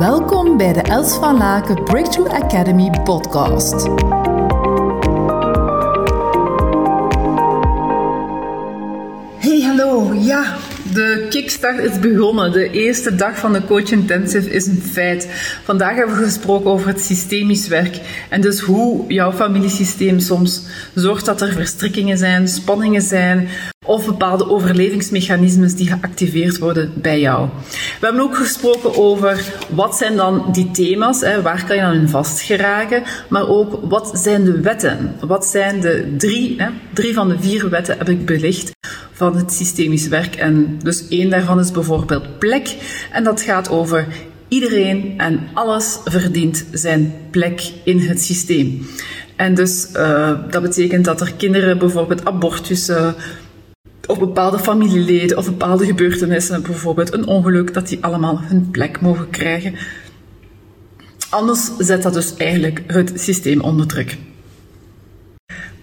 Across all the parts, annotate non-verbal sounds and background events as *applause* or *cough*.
Welkom bij de Els van Laken Breakthrough Academy podcast. Hey, hallo. Ja, de kickstart is begonnen. De eerste dag van de Coach Intensive is een feit. Vandaag hebben we gesproken over het systemisch werk en dus hoe jouw familiesysteem soms zorgt dat er verstrikkingen zijn, spanningen zijn of bepaalde overlevingsmechanismes die geactiveerd worden bij jou. We hebben ook gesproken over wat zijn dan die thema's, hè, waar kan je dan in vastgeraken, maar ook wat zijn de wetten? Wat zijn de drie, hè, drie van de vier wetten heb ik belicht van het systemisch werk. En dus één daarvan is bijvoorbeeld plek. En dat gaat over iedereen en alles verdient zijn plek in het systeem. En dus uh, dat betekent dat er kinderen bijvoorbeeld abortussen of bepaalde familieleden of bepaalde gebeurtenissen, bijvoorbeeld een ongeluk, dat die allemaal hun plek mogen krijgen. Anders zet dat dus eigenlijk het systeem onder druk.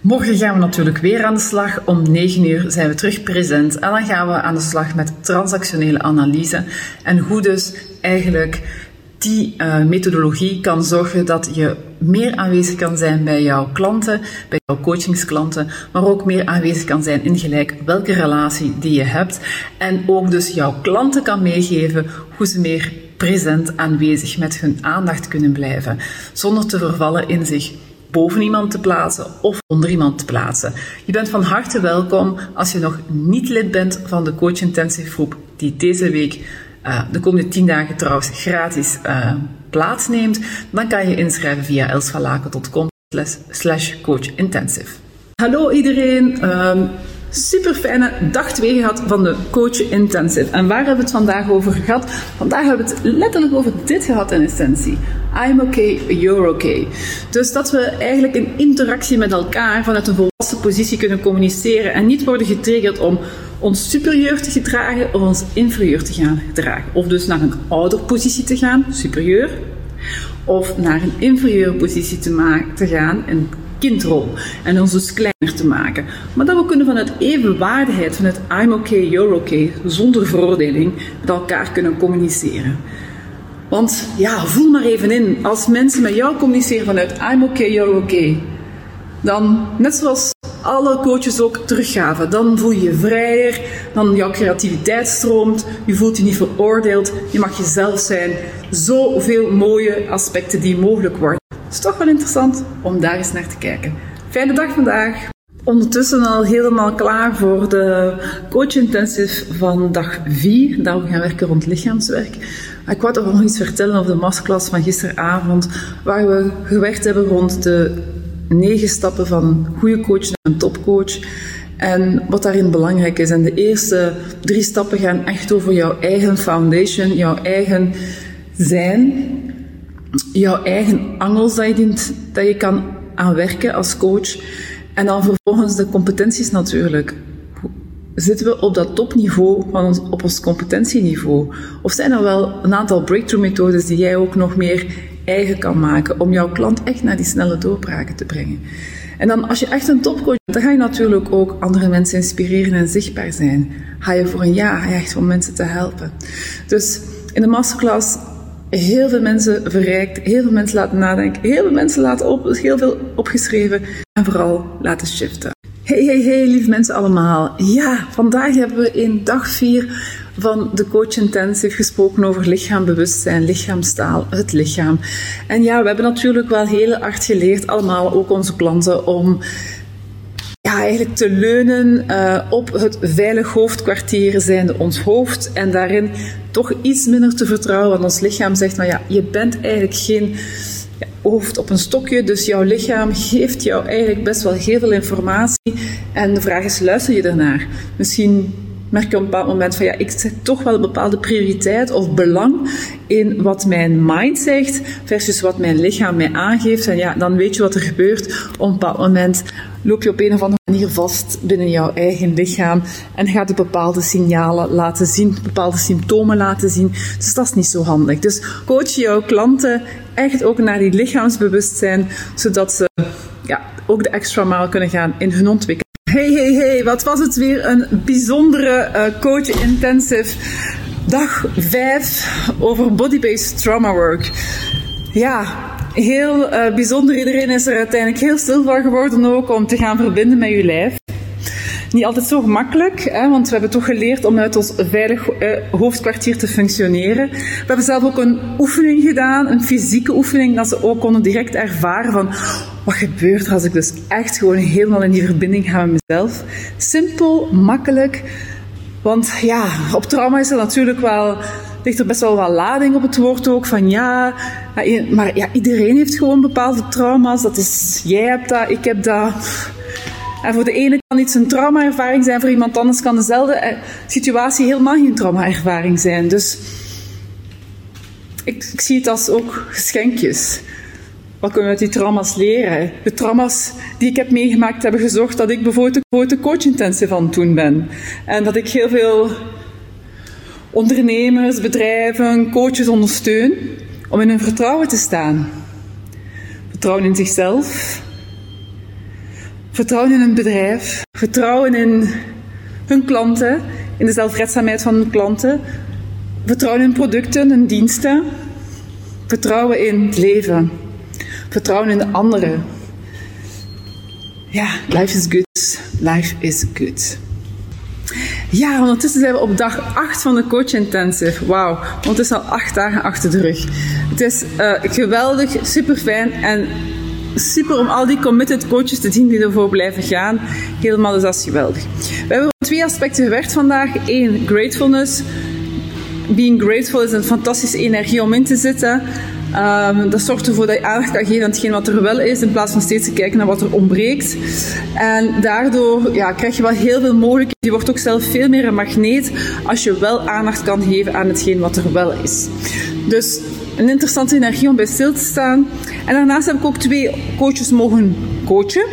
Morgen gaan we natuurlijk weer aan de slag. Om 9 uur zijn we terug present. En dan gaan we aan de slag met transactionele analyse. En hoe dus eigenlijk die uh, methodologie kan zorgen dat je meer aanwezig kan zijn bij jouw klanten, bij jouw coachingsklanten, maar ook meer aanwezig kan zijn in gelijk welke relatie die je hebt. En ook dus jouw klanten kan meegeven hoe ze meer present aanwezig met hun aandacht kunnen blijven, zonder te vervallen in zich boven iemand te plaatsen of onder iemand te plaatsen. Je bent van harte welkom als je nog niet lid bent van de Coach Intensive groep die deze week, uh, de komende 10 dagen trouwens, gratis uh, plaatsneemt. Dan kan je inschrijven via elsvalaken.com slash coachintensive. Hallo iedereen. Um, super fijne dag 2 gehad van de Coach Intensive. En waar hebben we het vandaag over gehad? Vandaag hebben we het letterlijk over dit gehad in essentie. I'm okay, you're okay. Dus dat we eigenlijk in interactie met elkaar vanuit een volwassen positie kunnen communiceren en niet worden getriggerd om ons superieur te gedragen of ons inferieur te gaan gedragen. Of dus naar een ouderpositie te gaan, superieur, of naar een inferieure positie te, te gaan, een kindrol. En ons dus kleiner te maken. Maar dat we kunnen vanuit evenwaardigheid, vanuit I'm okay, you're okay, zonder veroordeling, met elkaar kunnen communiceren. Want ja, voel maar even in, als mensen met jou communiceren vanuit I'm okay, you're okay, dan, net zoals alle coaches ook teruggaven, dan voel je je vrijer, dan jouw creativiteit stroomt, je voelt je niet veroordeeld, je mag jezelf zijn. Zoveel mooie aspecten die mogelijk worden. Het is toch wel interessant om daar eens naar te kijken. Fijne dag vandaag. Ondertussen al helemaal klaar voor de Coach Intensive van dag 4, dat we gaan werken rond lichaamswerk. Ik wou toch nog iets vertellen over de masterclass van gisteravond, waar we gewerkt hebben rond de negen stappen van goede coach naar een topcoach. En wat daarin belangrijk is. En de eerste drie stappen gaan echt over jouw eigen foundation, jouw eigen zijn, jouw eigen angels dat je, dat je kan aanwerken als coach. En dan vervolgens de competenties natuurlijk. Zitten we op dat topniveau, van ons, op ons competentieniveau? Of zijn er wel een aantal breakthrough methodes die jij ook nog meer eigen kan maken om jouw klant echt naar die snelle doorbraken te brengen? En dan als je echt een topcoach bent, dan ga je natuurlijk ook andere mensen inspireren en zichtbaar zijn. Ga je voor een ja, ga je echt om mensen te helpen. Dus in de masterclass heel veel mensen verrijkt, heel veel mensen laten nadenken, heel veel mensen laten op, heel veel opgeschreven en vooral laten shiften. Hey, hey, hey, lieve mensen allemaal. Ja, vandaag hebben we in dag 4 van de Coach Intensive gesproken over lichaambewustzijn, lichaamstaal, het lichaam. En ja, we hebben natuurlijk wel heel hard geleerd, allemaal, ook onze klanten, om ja, eigenlijk te leunen uh, op het veilig hoofdkwartier zijnde ons hoofd en daarin toch iets minder te vertrouwen. Want ons lichaam zegt, maar ja, je bent eigenlijk geen ja, hoofd op een stokje, dus jouw lichaam geeft jou eigenlijk best wel heel veel informatie. En de vraag is, luister je ernaar? Misschien merk je op een bepaald moment van ja, ik zet toch wel een bepaalde prioriteit of belang in wat mijn mind zegt versus wat mijn lichaam mij aangeeft. En ja, dan weet je wat er gebeurt. Op een bepaald moment loop je op een of andere manier vast binnen jouw eigen lichaam en gaat je bepaalde signalen laten zien, bepaalde symptomen laten zien. Dus dat is niet zo handig. Dus coach jouw klanten echt ook naar die lichaamsbewustzijn, zodat ze ja, ook de extra maal kunnen gaan in hun ontwikkeling. Hey, hey, hey, wat was het weer een bijzondere uh, coach intensive Dag 5 over body-based trauma work. Ja, heel uh, bijzonder. Iedereen is er uiteindelijk heel stil van geworden ook om te gaan verbinden met je lijf. Niet altijd zo gemakkelijk, hè, want we hebben toch geleerd om uit ons veilig uh, hoofdkwartier te functioneren. We hebben zelf ook een oefening gedaan, een fysieke oefening, dat ze ook konden direct ervaren van wat gebeurt er als ik dus echt gewoon helemaal in die verbinding ga met mezelf. Simpel, makkelijk. Want ja, op trauma is er natuurlijk wel, ligt er best wel wat lading op het woord ook. Van ja, maar ja, iedereen heeft gewoon bepaalde trauma's. Dat is, jij hebt dat, ik heb dat. En voor de ene kan iets een traumaervaring zijn, voor iemand anders kan dezelfde eh, situatie helemaal geen traumaervaring zijn. Dus ik, ik zie het als ook geschenkjes. Wat kunnen we uit die trauma's leren? De trauma's die ik heb meegemaakt hebben gezorgd dat ik bijvoorbeeld de coach intensive aan toen ben. En dat ik heel veel ondernemers, bedrijven, coaches ondersteun om in hun vertrouwen te staan. Vertrouwen in zichzelf, vertrouwen in hun bedrijf, vertrouwen in hun klanten, in de zelfredzaamheid van hun klanten, vertrouwen in producten en diensten, vertrouwen in het leven. Vertrouwen in de anderen. Ja, life is good. Life is good. Ja, ondertussen zijn we op dag 8 van de Coach Intensive. Wauw, is al 8 dagen achter de rug. Het is uh, geweldig, super fijn en super om al die committed coaches te zien die ervoor blijven gaan. Helemaal, dus dat is geweldig. We hebben op twee aspecten gewerkt vandaag. Eén, gratefulness. Being grateful is een fantastische energie om in te zitten. Um, dat zorgt ervoor dat je aandacht kan geven aan hetgeen wat er wel is, in plaats van steeds te kijken naar wat er ontbreekt. En daardoor ja, krijg je wel heel veel mogelijkheden. Je wordt ook zelf veel meer een magneet als je wel aandacht kan geven aan hetgeen wat er wel is. Dus een interessante energie om bij stil te staan. En daarnaast heb ik ook twee coaches mogen coachen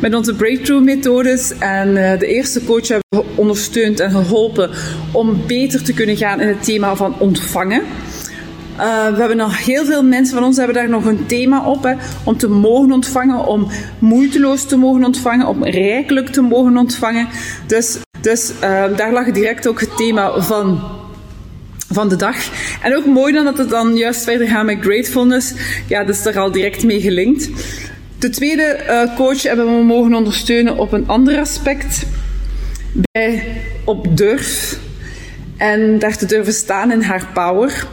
met onze breakthrough methodes. En uh, de eerste coach hebben we ondersteund en geholpen om beter te kunnen gaan in het thema van ontvangen. Uh, we hebben nog heel veel mensen van ons hebben daar nog een thema op. Hè, om te mogen ontvangen, om moeiteloos te mogen ontvangen, om rijkelijk te mogen ontvangen. Dus, dus uh, daar lag direct ook het thema van van de dag. En ook mooi dan dat het dan juist verder gaat met gratefulness. Ja, dat is er al direct mee gelinkt. De tweede uh, coach hebben we mogen ondersteunen op een ander aspect. Bij op durf. En daar te durven staan in haar power.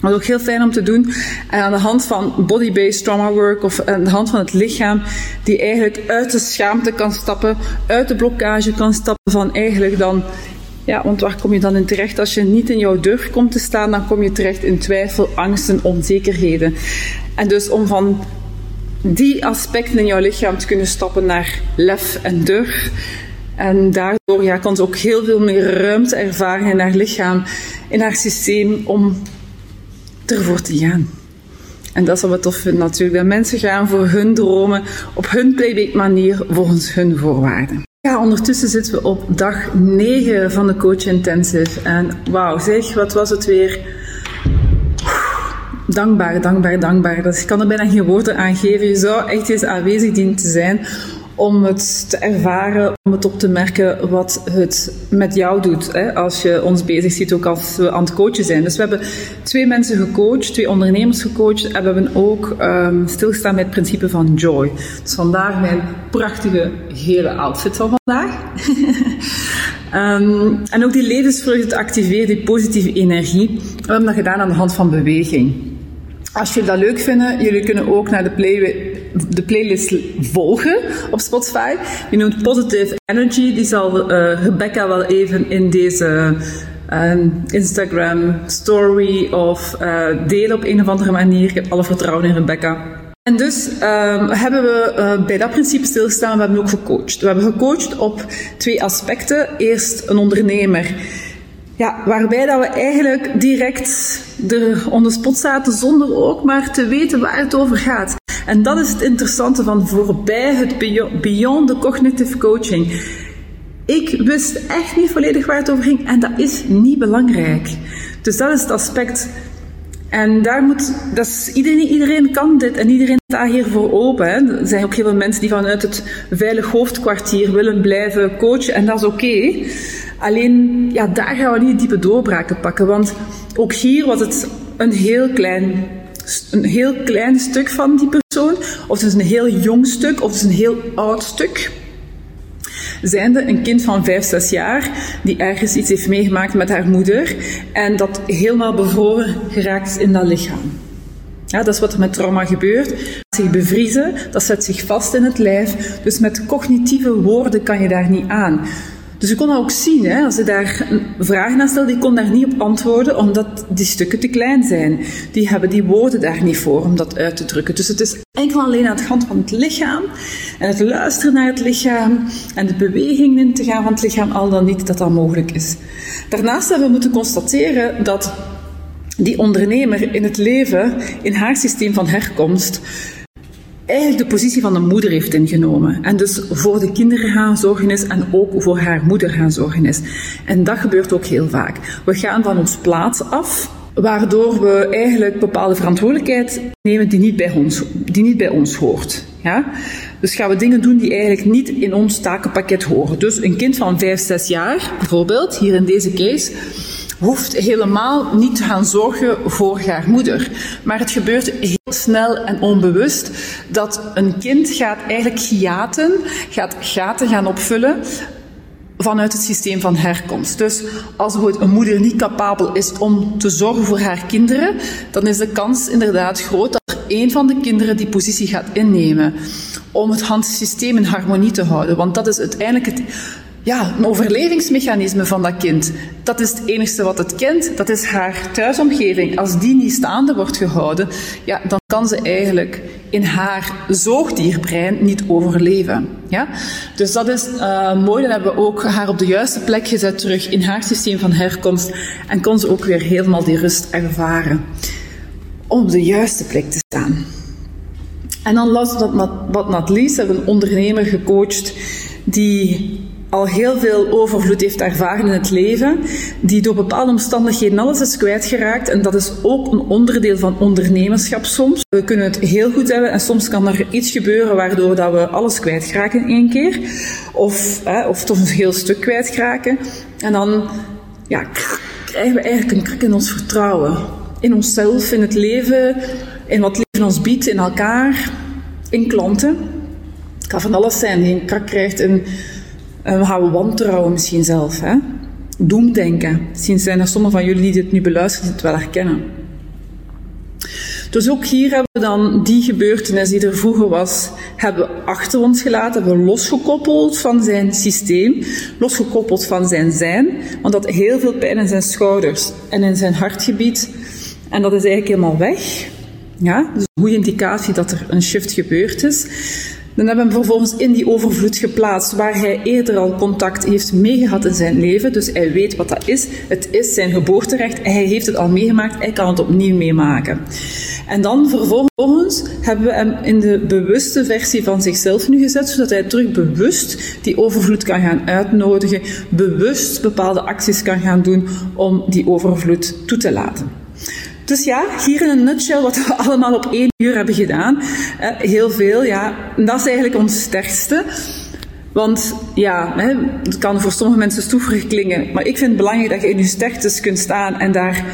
Dat is ook heel fijn om te doen. En aan de hand van body-based trauma work of aan de hand van het lichaam, die eigenlijk uit de schaamte kan stappen, uit de blokkage kan stappen van eigenlijk dan, ja, want waar kom je dan in terecht? Als je niet in jouw durf komt te staan, dan kom je terecht in twijfel, angsten, onzekerheden. En dus om van die aspecten in jouw lichaam te kunnen stappen naar lef en durf. En daardoor ja, kan ze ook heel veel meer ruimte ervaren in haar lichaam, in haar systeem, om ervoor te gaan. En dat is wat we tof natuurlijk, dat mensen gaan voor hun dromen op hun playback manier volgens hun voorwaarden. Ja, ondertussen zitten we op dag 9 van de Coach Intensive. En wauw, zeg, wat was het weer dankbaar, dankbaar, dankbaar. Dat, ik kan er bijna geen woorden aan geven. Je zou echt eens aanwezig dienen te zijn om het te ervaren, om het op te merken wat het met jou doet. Hè, als je ons bezig ziet, ook als we aan het coachen zijn. Dus we hebben twee mensen gecoacht, twee ondernemers gecoacht en we hebben ook um, stilgestaan met het principe van joy. Dus vandaar mijn prachtige gele outfit van vandaag. um, *laughs* en ook die levensvreugde te activeren, die positieve energie. We hebben dat gedaan aan de hand van beweging. Als jullie dat leuk vinden, jullie kunnen ook naar de, play, de playlist volgen op Spotify. Die noemt Positive Energy. Die zal uh, Rebecca wel even in deze uh, Instagram story of uh, delen op een of andere manier. Ik heb alle vertrouwen in Rebecca. En dus um, hebben we bij dat principe stilgestaan. We hebben ook gecoacht. We hebben gecoacht op twee aspecten. Eerst een ondernemer ja, waarbij dat we eigenlijk direct er onder spot zaten zonder ook maar te weten waar het over gaat. En dat is het interessante van voorbij het beyond the cognitive coaching. Ik wist echt niet volledig waar het over ging en dat is niet belangrijk. Dus dat is het aspect En daar moet, dat iedereen, iedereen kan dit en iedereen staat hiervoor open. Er zijn ook heel veel mensen die vanuit het veilig hoofdkwartier willen blijven coachen en dat is oké. Alleen, ja, daar gaan we niet diepe doorbraken pakken, want ook hier was het een heel klein, een heel klein stuk van die persoon, of het is een heel jong stuk, of het is een heel oud stuk zijnde een kind van 5, 6 jaar die ergens iets heeft meegemaakt met haar moeder en dat helemaal bevroren geraakt is in dat lichaam. Ja, dat is wat er met trauma gebeurt. Zich bevriezen, dat zet zich vast in het lijf. Dus met cognitieve woorden kan je daar niet aan. Dus je kon ook zien, hè, als je daar vragen aan stelde, die kon daar niet op antwoorden, omdat die stukken te klein zijn. Die hebben die woorden daar niet voor om dat uit te drukken. Dus het is enkel alleen aan het hand van het lichaam en het luisteren naar het lichaam en de bewegingen te gaan van het lichaam, al dan niet dat dat mogelijk is. Daarnaast hebben we moeten constateren dat die ondernemer in het leven, in haar systeem van herkomst, eigenlijk de positie van de moeder heeft ingenomen. En dus voor de kinderen gaan zorgen is en ook voor haar moeder gaan zorgen is. En dat gebeurt ook heel vaak. We gaan van ons plaats af, waardoor we eigenlijk bepaalde verantwoordelijkheid nemen die niet bij ons, die niet bij ons hoort. Ja? Dus gaan we dingen doen die eigenlijk niet in ons takenpakket horen. Dus een kind van 5, 6 jaar, bijvoorbeeld, hier in deze case, hoeft helemaal niet te gaan zorgen voor haar moeder. Maar het gebeurt heel snel en onbewust dat een kind gaat eigenlijk hiaten, gaat gaten gaan opvullen vanuit het systeem van herkomst. Dus als een moeder niet capabel is om te zorgen voor haar kinderen, dan is de kans inderdaad groot dat er een van de kinderen die positie gaat innemen om het handsysteem in harmonie te houden. Want dat is uiteindelijk het, ja, een overlevingsmechanisme van dat kind. Dat is het enige wat het kent, dat is haar thuisomgeving. Als die niet staande wordt gehouden, ja, dan kan ze eigenlijk in haar zoogdierbrein niet overleven. Ja? Dus dat is uh, mooi. Dan hebben we ook haar op de juiste plek gezet terug in haar systeem van herkomst en kon ze ook weer helemaal die rust ervaren. Om op de juiste plek te staan. En dan last dat wat Natlies hebben we een ondernemer gecoacht die al heel veel overvloed heeft ervaren in het leven, die door bepaalde omstandigheden alles is kwijtgeraakt. En dat is ook een onderdeel van ondernemerschap soms. We kunnen het heel goed hebben en soms kan er iets gebeuren waardoor dat we alles kwijtraken in één keer. Of, hè, of toch een heel stuk kwijtraken. En dan ja, krijgen we eigenlijk een krak in ons vertrouwen. In onszelf, in het leven, in wat leven ons biedt, in elkaar, in klanten. Het kan van alles zijn die een krak krijgt in we gaan wantrouwen misschien zelf. Hè? Doemdenken. Misschien zijn er sommigen van jullie die dit nu beluisteren, het wel herkennen. Dus ook hier hebben we dan die gebeurtenis die er vroeger was, hebben we achter ons gelaten, hebben we losgekoppeld van zijn systeem, losgekoppeld van zijn zijn, want dat heel veel pijn in zijn schouders en in zijn hartgebied. En dat is eigenlijk helemaal weg. Ja, dus een goede indicatie dat er een shift gebeurd is. Dan hebben we hem vervolgens in die overvloed geplaatst, waar hij eerder al contact heeft meegehad in zijn leven. Dus hij weet wat dat is. Het is zijn geboorterecht. Hij heeft het al meegemaakt. Hij kan het opnieuw meemaken. En dan vervolgens hebben we hem in de bewuste versie van zichzelf nu gezet, zodat hij terug bewust die overvloed kan gaan uitnodigen, bewust bepaalde acties kan gaan doen om die overvloed toe te laten. Dus ja, hier in een nutshell wat we allemaal op één uur hebben gedaan. Uh, heel veel, ja. dat is eigenlijk ons sterkste. Want ja, het kan voor sommige mensen stoeverig klingen, maar ik vind het belangrijk dat je in je sterktes kunt staan en daar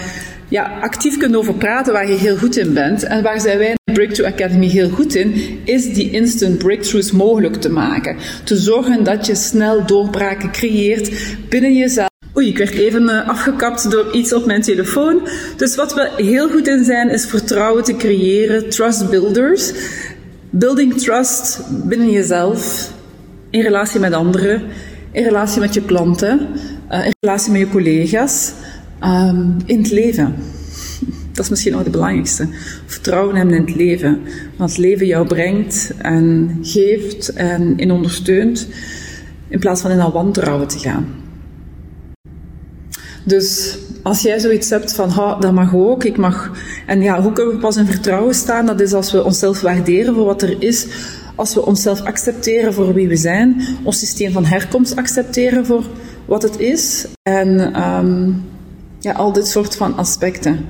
ja, actief kunt over praten waar je heel goed in bent. En waar zijn wij in Breakthrough Academy heel goed in, is die instant breakthroughs mogelijk te maken. Te zorgen dat je snel doorbraken creëert binnen jezelf. Oei, ik werd even uh, afgekapt door iets op mijn telefoon. Dus wat we heel goed in zijn, is vertrouwen te creëren, trust builders. Building trust binnen jezelf, in relatie met anderen, in relatie met je klanten, uh, in relatie met je collega's, um, in het leven. *laughs* Dat is misschien nog het belangrijkste. Vertrouwen hebben in het leven. Wat het leven jou brengt en geeft en ondersteunt, in plaats van in al wantrouwen te gaan. Dus als jij zoiets hebt van, dat mag ook, ik mag... En ja, hoe kunnen we pas in vertrouwen staan? Dat is als we onszelf waarderen voor wat er is, als we onszelf accepteren voor wie we zijn, ons systeem van herkomst accepteren voor wat het is. En um, ja, al dit soort van aspecten.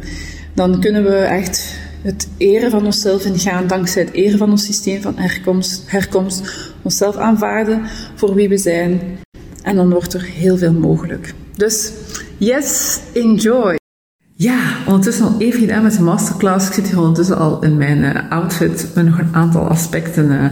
dan kunnen we echt het eren van onszelf ingaan, dankzij het eren van ons systeem van herkomst, herkomst, onszelf aanvaarden voor wie we zijn. En dan wordt er heel veel mogelijk. Dus yes, enjoy! Ja, ondertussen al even gedaan met de masterclass. Ik zit hier ondertussen al in mijn uh, outfit met nog een aantal aspecten uh,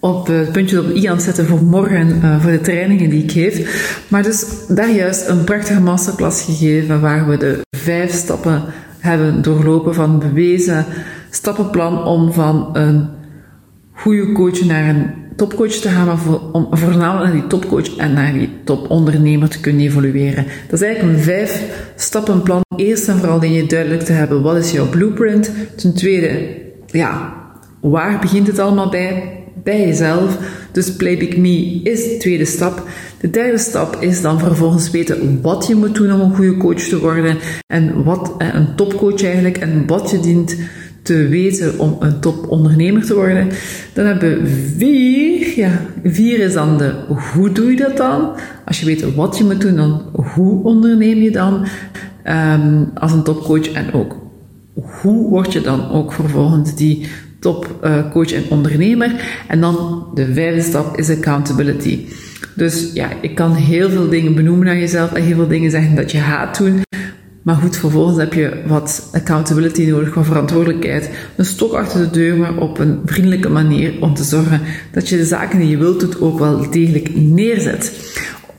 op uh, puntjes op i aan het zetten voor morgen, voor de trainingen die ik geef. Maar dus daar juist een prachtige masterclass gegeven waar we de vijf stappen hebben doorlopen van bewezen stappenplan om van een goede coach naar een topcoach te gaan, maar voor, om voornamelijk naar die topcoach en naar die topondernemer te kunnen evalueren. Dat is eigenlijk een vijf stappenplan. Eerst en vooral je duidelijk te hebben, wat is jouw blueprint? Ten tweede, ja, waar begint het allemaal bij? Bij jezelf. Dus Playback Me is de tweede stap. De derde stap is dan vervolgens weten wat je moet doen om een goede coach te worden. En wat eh, een topcoach eigenlijk en wat je dient te weten om een topondernemer te worden. Dan hebben we vier. Ja, vier is dan de hoe doe je dat dan? Als je weet wat je moet doen, dan hoe onderneem je dan um, als een topcoach en ook hoe word je dan ook vervolgens die topcoach en ondernemer. En dan de vijfde stap is accountability. Dus ja, ik kan heel veel dingen benoemen naar jezelf en heel veel dingen zeggen dat je gaat doen. Maar goed, vervolgens heb je wat accountability nodig, wat verantwoordelijkheid. Een stok achter de deur, maar op een vriendelijke manier om te zorgen dat je de zaken die je wilt doen ook wel degelijk neerzet.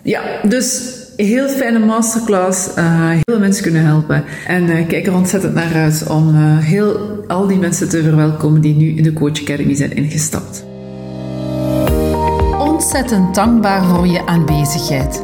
Ja, dus heel fijne masterclass. Uh, heel veel mensen kunnen helpen. En uh, kijk er ontzettend naar uit om uh, heel, al die mensen te verwelkomen die nu in de Coach Academy zijn ingestapt. Ontzettend dankbaar voor je aanwezigheid.